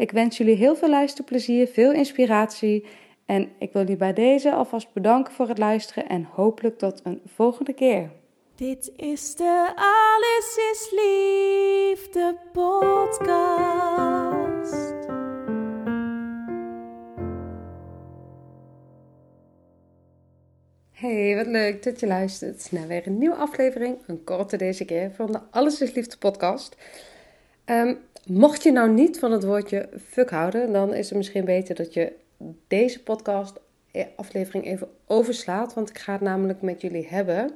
Ik wens jullie heel veel luisterplezier, veel inspiratie en ik wil jullie bij deze alvast bedanken voor het luisteren en hopelijk tot een volgende keer. Dit is de Alles is Liefde podcast. Hey, wat leuk dat je luistert naar weer een nieuwe aflevering. Een korte deze keer van de Alles is Liefde podcast. Ehm, mocht je nou niet van het woordje fuck houden, dan is het misschien beter dat je deze podcast eh, aflevering even overslaat. Want ik ga het namelijk met jullie hebben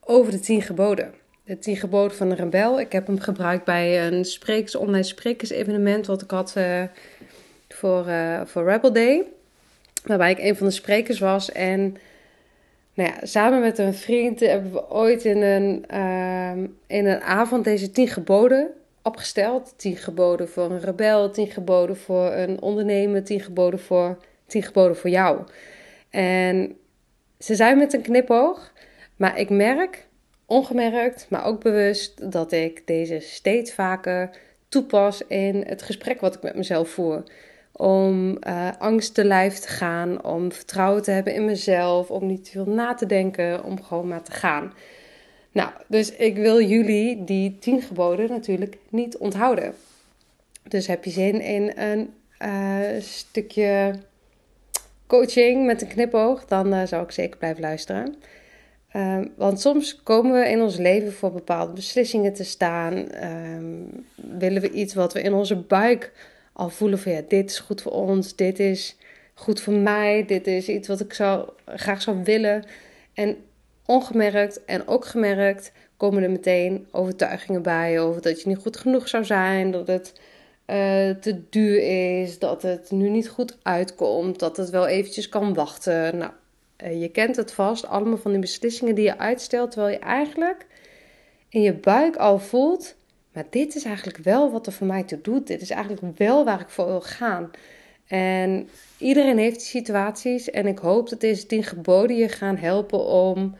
over de tien geboden. De tien geboden van een rebel. Ik heb hem gebruikt bij een sprekers, online wat ik had uh, voor, uh, voor Rebel Day. Waarbij ik een van de sprekers was en nou ja, samen met een vriend hebben we ooit in een, uh, in een avond deze tien geboden opgesteld. Tien geboden voor een rebel, tien geboden voor een ondernemer, tien geboden voor, tien geboden voor jou. En ze zijn met een knipoog, maar ik merk, ongemerkt, maar ook bewust, dat ik deze steeds vaker toepas in het gesprek wat ik met mezelf voer om uh, angst te lijf te gaan, om vertrouwen te hebben in mezelf, om niet te veel na te denken, om gewoon maar te gaan. Nou, dus ik wil jullie die tien geboden natuurlijk niet onthouden. Dus heb je zin in een uh, stukje coaching met een knipoog, dan uh, zou ik zeker blijven luisteren. Uh, want soms komen we in ons leven voor bepaalde beslissingen te staan. Ehm, willen we iets wat we in onze buik al voelen van ja, dit is goed voor ons, dit is goed voor mij, dit is iets wat ik zou, graag zou willen. En ongemerkt en ook gemerkt komen er meteen overtuigingen bij over dat je niet goed genoeg zou zijn, dat het uh, te duur is, dat het nu niet goed uitkomt, dat het wel eventjes kan wachten. Nou, uh, je kent het vast, allemaal van die beslissingen die je uitstelt, terwijl je eigenlijk in je buik al voelt maar dit is eigenlijk wel wat er voor mij toe doet. Dit is eigenlijk wel waar ik voor wil gaan. En iedereen heeft situaties. En ik hoop dat deze tien geboden je gaan helpen om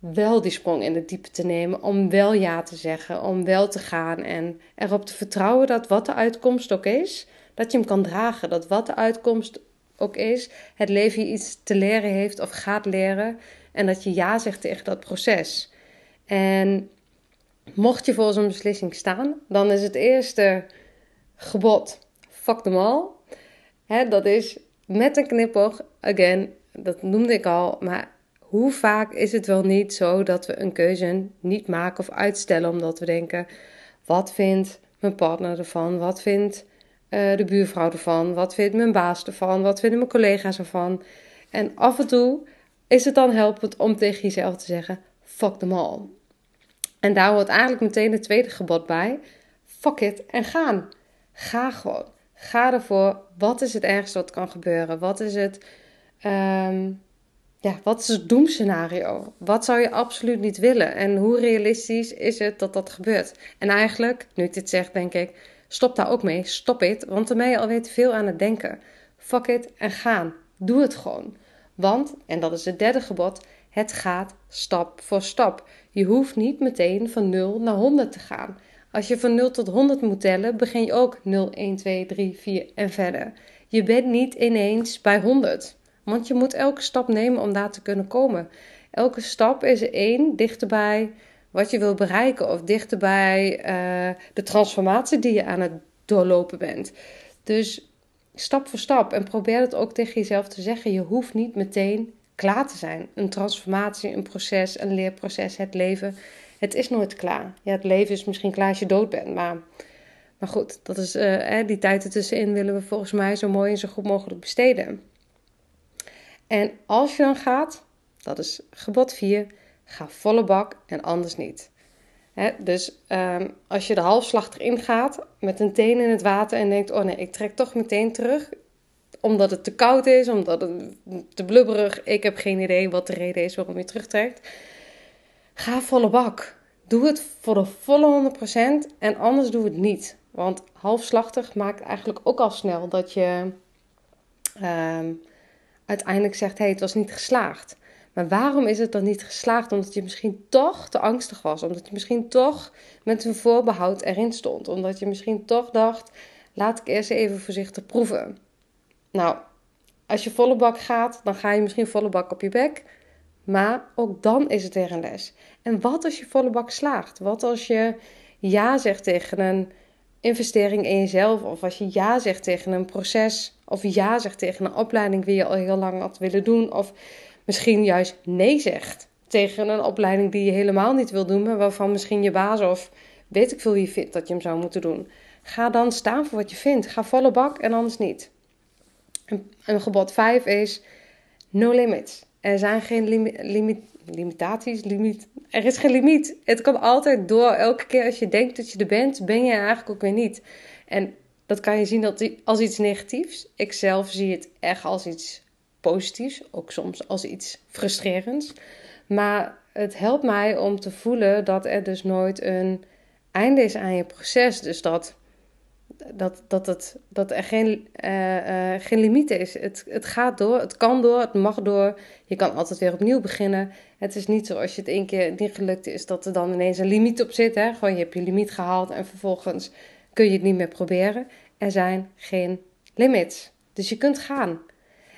wel die sprong in de diepe te nemen. Om wel ja te zeggen. Om wel te gaan. En erop te vertrouwen dat wat de uitkomst ook is, dat je hem kan dragen. Dat wat de uitkomst ook is, het leven je iets te leren heeft of gaat leren. En dat je ja zegt tegen dat proces. En Mocht je voor zo'n beslissing staan, dan is het eerste gebod: fuck them all. Hè, dat is met een knipoog, again, dat noemde ik al, maar hoe vaak is het wel niet zo dat we een keuze niet maken of uitstellen omdat we denken: wat vindt mijn partner ervan? Wat vindt uh, de buurvrouw ervan? Wat vindt mijn baas ervan? Wat vinden mijn collega's ervan? En af en toe is het dan helpend om tegen jezelf te zeggen: fuck them all. En daar hoort eigenlijk meteen het tweede gebod bij. Fuck it en gaan. Ga gewoon. Ga ervoor. Wat is het ergste wat kan gebeuren? Wat is het, um, ja, wat is het doemscenario? Wat zou je absoluut niet willen? En hoe realistisch is het dat dat gebeurt? En eigenlijk, nu ik dit zeg, denk ik, stop daar ook mee. Stop it, want dan ben je alweer te veel aan het denken. Fuck it en gaan. Doe het gewoon. Want, en dat is het derde gebod, het gaat stap voor stap. Je hoeft niet meteen van 0 naar 100 te gaan. Als je van 0 tot 100 moet tellen, begin je ook 0, 1, 2, 3, 4 en verder. Je bent niet ineens bij 100. Want je moet elke stap nemen om daar te kunnen komen. Elke stap is één dichterbij wat je wil bereiken of dichterbij uh, de transformatie die je aan het doorlopen bent. Dus stap voor stap en probeer het ook tegen jezelf te zeggen. Je hoeft niet meteen klaar te zijn. Een transformatie, een proces, een leerproces, het leven. Het is nooit klaar. Ja, het leven is misschien klaar als je dood bent, maar, maar goed, dat is, uh, die tijd ertussenin willen we volgens mij zo mooi en zo goed mogelijk besteden. En als je dan gaat, dat is gebod 4, ga volle bak en anders niet. dus um, als je de halfslag erin gaat met een teen in het water en denkt: Oh nee, ik trek toch meteen terug, omdat het te koud is, omdat het te blubberig, ik heb geen idee wat de reden is waarom je terugtrekt. Ga volle bak. Doe het voor de volle 100% en anders doe het niet. Want halfslachtig maakt eigenlijk ook al snel dat je um, uiteindelijk zegt: hé, hey, het was niet geslaagd. Maar waarom is het dan niet geslaagd? Omdat je misschien toch te angstig was. Omdat je misschien toch met een voorbehoud erin stond. Omdat je misschien toch dacht: laat ik eerst even voorzichtig proeven. Nou, als je volle bak gaat, dan ga je misschien volle bak op je bek. Maar ook dan is het weer een les. En wat als je volle bak slaagt? Wat als je ja zegt tegen een investering in jezelf? Of als je ja zegt tegen een proces? Of ja zegt tegen een opleiding die je al heel lang had willen doen? Of misschien juist nee zegt tegen een opleiding die je helemaal niet wil doen, maar waarvan misschien je baas of weet ik veel wie vindt dat je hem zou moeten doen. Ga dan staan voor wat je vindt. Ga volle bak en anders niet. En, gebod 5 is no limits. Er zijn geen limi limitaties, limiet. Er is geen limiet. Het kan altijd door. Elke keer als je denkt dat je er bent, ben je eigenlijk ook weer niet. En dat kan je zien als iets negatiefs. Ik zelf zie het echt als iets positiefs, ook soms als iets frustrerends. Maar het helpt mij om te voelen dat er dus nooit een einde is aan je proces. Dus dat, dat, dat, het, dat er geen, uh, geen limiet is. Het, het gaat door, het kan door, het mag door. Je kan altijd weer opnieuw beginnen. Het is niet zo als je het één keer niet gelukt is, dat er dan ineens een limiet op zit. Hè? Gewoon je hebt je limiet gehaald en vervolgens kun je het niet meer proberen. Er zijn geen limits. Dus je kunt gaan.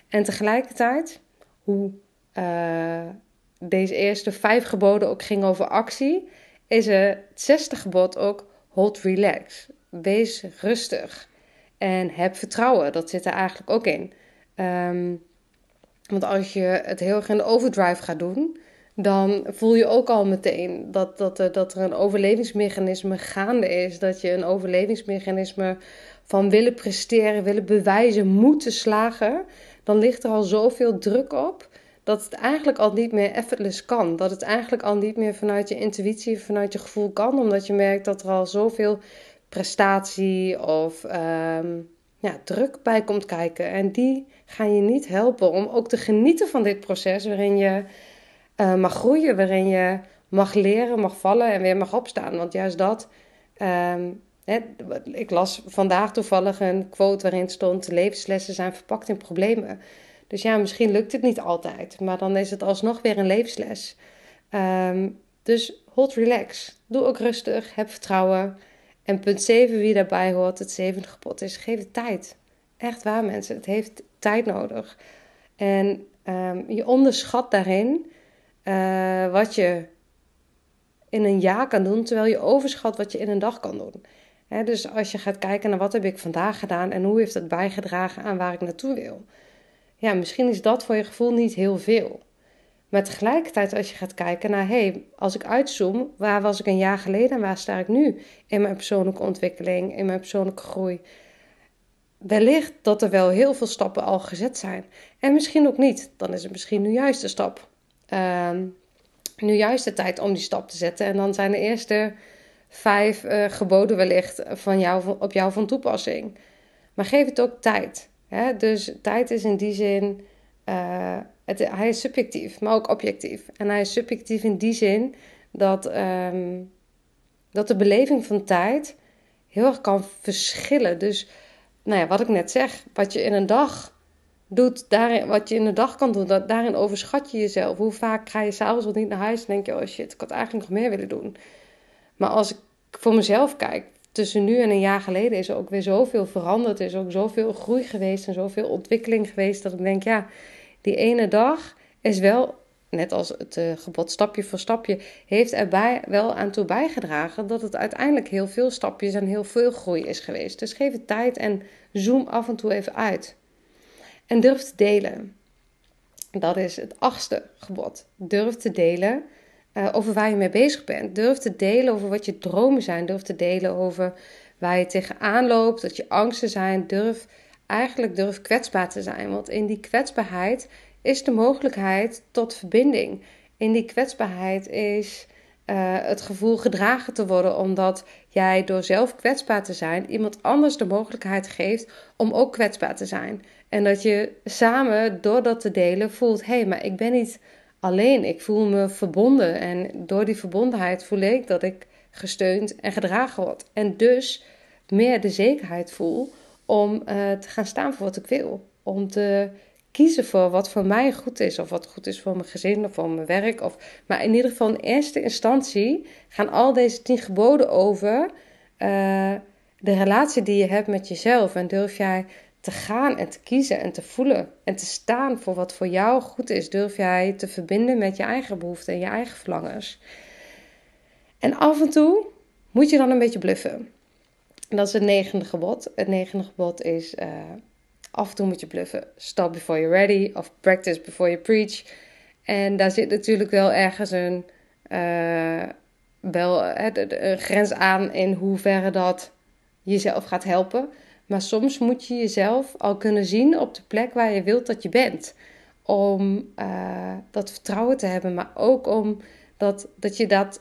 En tegelijkertijd, hoe uh, deze eerste vijf geboden ook ging over actie, is het zesde gebod ook hold relax. Wees rustig en heb vertrouwen. Dat zit er eigenlijk ook in. Um, want als je het heel erg in de overdrive gaat doen, dan voel je ook al meteen dat, dat, dat er een overlevingsmechanisme gaande is. Dat je een overlevingsmechanisme van willen presteren, willen bewijzen, moeten slagen dan ligt er al zoveel druk op dat het eigenlijk al niet meer effortless kan. Dat het eigenlijk al niet meer vanuit je intuïtie, vanuit je gevoel kan, omdat je merkt dat er al zoveel prestatie of um, ja, druk bij komt kijken. En die gaan je niet helpen om ook te genieten van dit proces waarin je uh, mag groeien, waarin je mag leren, mag vallen en weer mag opstaan. Want juist dat. Um, ik las vandaag toevallig een quote waarin stond: levenslessen zijn verpakt in problemen. Dus ja, misschien lukt het niet altijd, maar dan is het alsnog weer een levensles. Ehm, dus hold relax. Doe ook rustig. Heb vertrouwen. En punt 7, wie daarbij hoort, het zevende gebod is: geef het tijd. Echt waar, mensen. Het heeft tijd nodig. En um, je onderschat daarin uh, wat je in een jaar kan doen, terwijl je overschat wat je in een dag kan doen dus als je gaat kijken naar wat heb ik vandaag gedaan en hoe heeft het bijgedragen aan waar ik naartoe wil. Ja, misschien is dat voor je gevoel niet heel veel. Maar tegelijkertijd als je gaat kijken naar, hé, hey, als ik uitzoom, waar was ik een jaar geleden en waar sta ik nu in mijn persoonlijke ontwikkeling, in mijn persoonlijke groei. Wellicht dat er wel heel veel stappen al gezet zijn. En misschien ook niet. Dan is het misschien nu juist de stap. Uh, nu juist de tijd om die stap te zetten. En dan zijn de eerste vijf uh, geboden wellicht van jou, op jou van toepassing. Maar geef het ook tijd. Hè? Dus tijd is in die zin, uh, het, hij is subjectief, maar ook objectief. En hij is subjectief in die zin dat, um, dat de beleving van tijd heel erg kan verschillen. Dus nou ja, wat ik net zeg, wat je in een dag doet, daarin, wat je in een dag kan doen, dat, daarin overschat je jezelf. Hoe vaak ga je s'avonds wat niet naar huis en denk je, oh shit, ik had eigenlijk nog meer willen doen. Maar als ik voor mezelf kijk, tussen nu en een jaar geleden is er ook weer zoveel veranderd. Er is ook zoveel groei geweest en zoveel ontwikkeling geweest. Dat ik denk, ja, die ene dag is wel net als het uh, gebod stapje voor stapje, heeft erbij wel aan toe bijgedragen dat het uiteindelijk heel veel stapjes en heel veel groei is geweest. Dus geef het tijd en zoom af en toe even uit. En durf te delen. Dat is het achtste gebod. Durf te delen uh, over waar je mee bezig bent. Durf te delen over wat je dromen zijn. Durf te delen over waar je tegenaan loopt, dat je angsten zijn. Durf eigenlijk durf kwetsbaar te zijn. Want in die kwetsbaarheid is de mogelijkheid tot verbinding. In die kwetsbaarheid is uh, het gevoel gedragen te worden, omdat jij door zelf kwetsbaar te zijn iemand anders de mogelijkheid geeft om ook kwetsbaar te zijn. En dat je samen door dat te delen voelt: hé, hey, maar ik ben niet alleen, ik voel me verbonden. En door die verbondenheid voel ik dat ik gesteund en gedragen word. En dus meer de zekerheid voel om uh, te gaan staan voor wat ik wil. Om te kiezen voor wat voor mij goed is. Of wat goed is voor mijn gezin of voor mijn werk. Of, maar in ieder geval in eerste instantie gaan al deze tien geboden over uh, de relatie die je hebt met jezelf. En durf jij te gaan en te kiezen en te voelen en te staan voor wat voor jou goed is. Durf jij te verbinden met je eigen behoeften en je eigen verlangens. En af en toe moet je dan een beetje bluffen. dat is het negende gebod. Het negende gebod is uh, af en toe moet je bluffen. Stop before you're ready of practice before you preach. En daar zit natuurlijk wel ergens een, uh, wel, een grens aan in hoeverre dat jezelf gaat helpen. Maar soms moet je jezelf al kunnen zien op de plek waar je wilt dat je bent. Om uh, dat vertrouwen te hebben, maar ook om dat, dat je dat,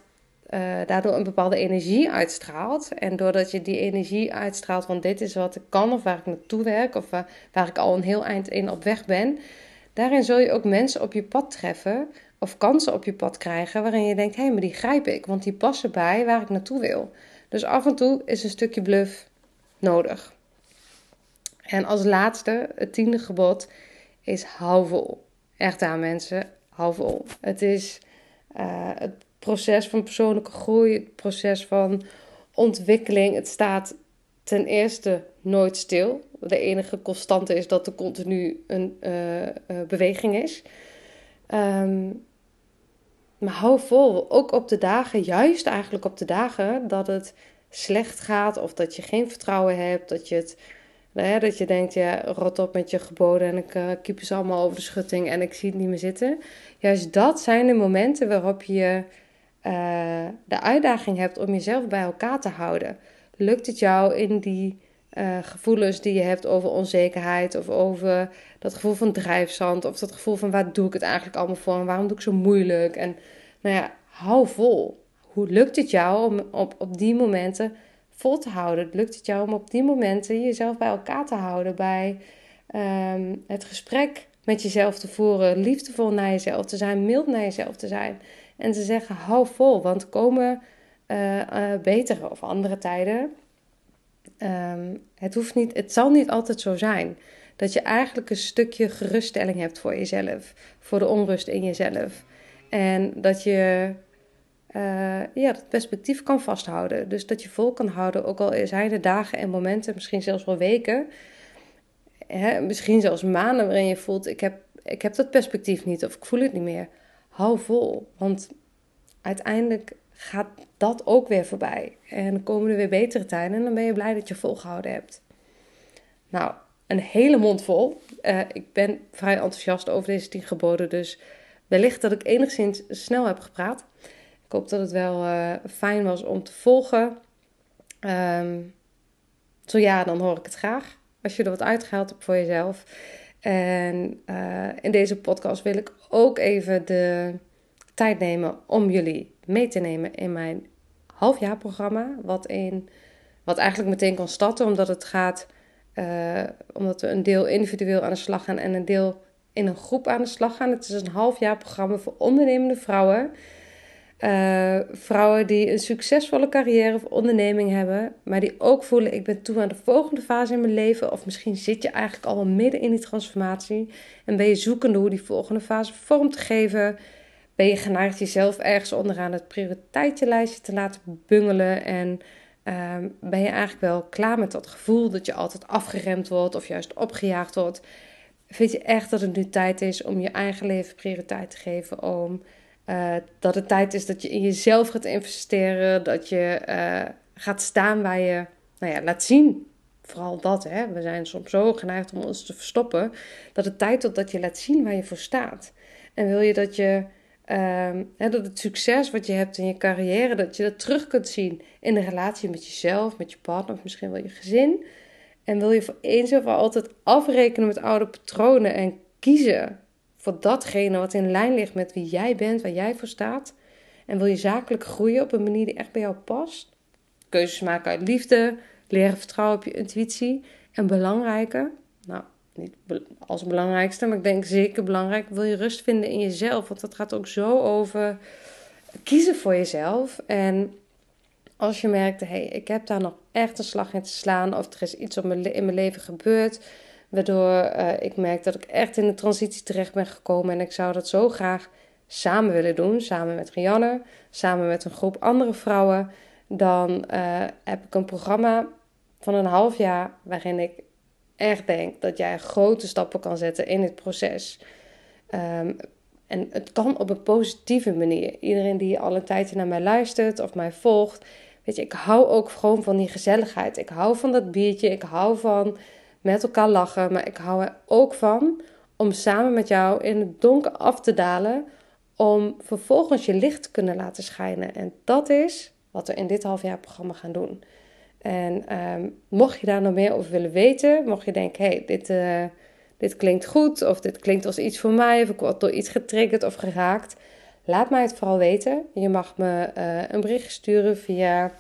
uh, daardoor een bepaalde energie uitstraalt. En doordat je die energie uitstraalt van dit is wat ik kan of waar ik naartoe werk of waar, waar ik al een heel eind in op weg ben. Daarin zul je ook mensen op je pad treffen of kansen op je pad krijgen waarin je denkt, hé, hey, maar die grijp ik, want die passen bij waar ik naartoe wil. Dus af en toe is een stukje bluff nodig. En als laatste, het tiende gebod, is hou vol. Echt aan mensen, hou vol. Het is uh, het proces van persoonlijke groei, het proces van ontwikkeling. Het staat ten eerste nooit stil. De enige constante is dat er continu een uh, uh, beweging is. Um, maar hou vol, ook op de dagen, juist eigenlijk op de dagen dat het slecht gaat of dat je geen vertrouwen hebt, dat je het nou dat je denkt, ja, rot op met je geboden en ik uh, kiep ze allemaal over de schutting en ik zie het niet meer zitten. Juist dat zijn de momenten waarop je uh, de uitdaging hebt om jezelf bij elkaar te houden. Lukt het jou in die uh, gevoelens die je hebt over onzekerheid of over dat gevoel van drijfzand of dat gevoel van waar doe ik het eigenlijk allemaal voor en waarom doe ik zo moeilijk? En nou ja, hou vol. Hoe lukt het jou om op, op die momenten vol te houden? Lukt het jou om op die momenten jezelf bij elkaar te houden, bij um, het gesprek met jezelf te voeren, liefdevol naar jezelf te zijn, mild naar jezelf te zijn en te zeggen: hou vol, want komen uh, uh, betere of andere tijden. Um, het, hoeft niet, het zal niet altijd zo zijn dat je eigenlijk een stukje geruststelling hebt voor jezelf, voor de onrust in jezelf. En dat je ja, dat perspectief kan vasthouden. Dus dat je vol kan houden, ook al zijn er dagen en momenten, misschien zelfs wel weken, hè, misschien zelfs maanden waarin je voelt: ik heb, ik heb dat perspectief niet of ik voel het niet meer. Hou vol, want uiteindelijk gaat dat ook weer voorbij. En komen er weer betere tijden en dan ben je blij dat je volgehouden hebt. Nou, een hele mond vol. Uh, ik ben vrij enthousiast over deze tien geboden, dus wellicht dat ik enigszins snel heb gepraat. Ik hoop dat het wel uh, fijn was om te volgen. Um, zo ja, dan hoor ik het graag. Als je er wat uitgehaald hebt voor jezelf. En uh, in deze podcast wil ik ook even de tijd nemen om jullie mee te nemen in mijn halfjaarprogramma. Wat, in, wat eigenlijk meteen kan starten, omdat het gaat. Uh, omdat we een deel individueel aan de slag gaan en een deel in een groep aan de slag gaan. Het is een halfjaarprogramma voor ondernemende vrouwen uh, vrouwen die een succesvolle carrière of onderneming hebben, maar die ook voelen: ik ben toe aan de volgende fase in mijn leven. Of misschien zit je eigenlijk al midden in die transformatie en ben je zoekende hoe die volgende fase vorm te geven. Ben je geneigd jezelf ergens onderaan het prioriteitenlijstje te laten bungelen en uh, ben je eigenlijk wel klaar met dat gevoel dat je altijd afgeremd wordt of juist opgejaagd wordt. Vind je echt dat het nu tijd is om je eigen leven prioriteit te geven? Om uh, dat het tijd is dat je in jezelf gaat investeren. Dat je uh, gaat staan waar je, nou ja, laat zien. Vooral dat, hè. We zijn soms zo geneigd om ons te verstoppen. Dat het tijd wordt dat je laat zien waar je voor staat. En wil je dat je... Um, hè, dat het succes wat je hebt in je carrière, dat je dat terug kunt zien in de relatie met jezelf, met je partner of misschien wel je gezin. En wil je voor eens of altijd afrekenen met oude patronen en kiezen voor datgene wat in lijn ligt met wie jij bent, waar jij voor staat. En wil je zakelijk groeien op een manier die echt bij jou past. Keuzes maken uit liefde, leren vertrouwen op je intuïtie. En belangrijker, nou niet als belangrijkste, maar ik denk zeker belangrijk, wil je rust vinden in jezelf. Want dat gaat ook zo over kiezen voor jezelf. En als je merkt, hé, hey, ik heb daar nog echt een slag in te slaan, of er is iets in mijn leven gebeurd, waardoor uh, ik merk dat ik echt in de transitie terecht ben gekomen en ik zou dat zo graag samen willen doen, samen met Rianne, samen met een groep andere vrouwen, dan uh, heb ik een programma van een half jaar waarin ik echt denk dat jij grote stappen kan zetten in het proces. Um, en het kan op een positieve manier. Iedereen die al een tijdje naar mij luistert of mij volgt, Weet je, ik hou ook gewoon van die gezelligheid. Ik hou van dat biertje. Ik hou van met elkaar lachen. Maar ik hou er ook van om samen met jou in het donker af te dalen. Om vervolgens je licht te kunnen laten schijnen. En dat is wat we in dit halfjaarprogramma gaan doen. En ehm, mocht je daar nog meer over willen weten, mocht je denken: hey, dit, uh, dit klinkt goed, of dit klinkt als iets voor mij, of ik word door iets getriggerd of geraakt, Laat mij het vooral weten. Je mag me uh, een bericht sturen via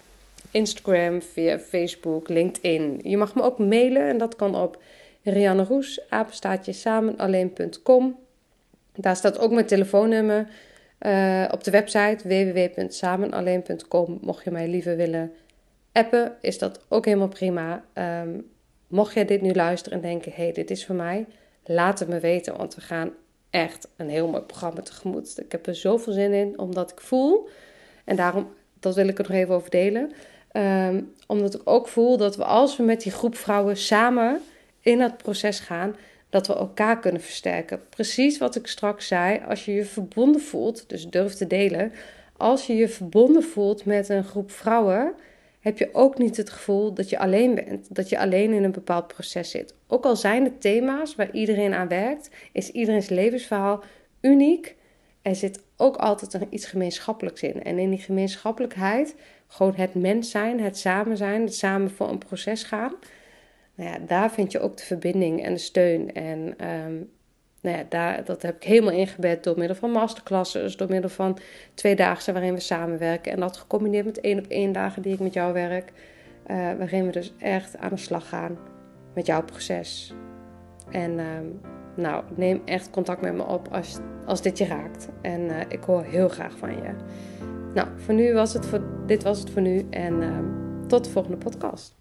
Instagram, via Facebook, LinkedIn. Je mag me ook mailen en dat kan op Rianne Roes, samenalleen.com. Daar staat ook mijn telefoonnummer uh, op de website www.samenalleen.com. Mocht je mij liever willen appen, is dat ook helemaal prima. Um, mocht jij dit nu luisteren en denken: hé, hey, dit is voor mij, laat het me weten, want we gaan echt een heel mooi programma tegemoet. Ik heb er zoveel zin in, omdat ik voel, en daarom, dat wil ik er nog even over delen, um, omdat ik ook voel dat we als we met die groep vrouwen samen in dat proces gaan, dat we elkaar kunnen versterken. Precies wat ik straks zei, als je je verbonden voelt, dus durf te delen, als je je verbonden voelt met een groep vrouwen, heb je ook niet het gevoel dat je alleen bent, dat je alleen in een bepaald proces zit. Ook al zijn de thema's waar iedereen aan werkt, is iedereen's levensverhaal uniek. Er zit ook altijd iets gemeenschappelijks in. En in die gemeenschappelijkheid, gewoon het mens zijn, het samen zijn, het samen voor een proces gaan. Nou ja, daar vind je ook de verbinding en de steun. En um, nou ja, daar, dat heb ik helemaal ingebed door middel van masterclasses, door middel van tweedaagse waarin we samenwerken. En dat gecombineerd met één op één dagen die ik met jou werk, uh, waarin we dus echt aan de slag gaan met jouw proces. En uh, nou, neem echt contact met me op als, als dit je raakt. En uh, ik hoor heel graag van je. Nou, voor nu was het voor, dit was het voor nu en ehm, tot de volgende podcast.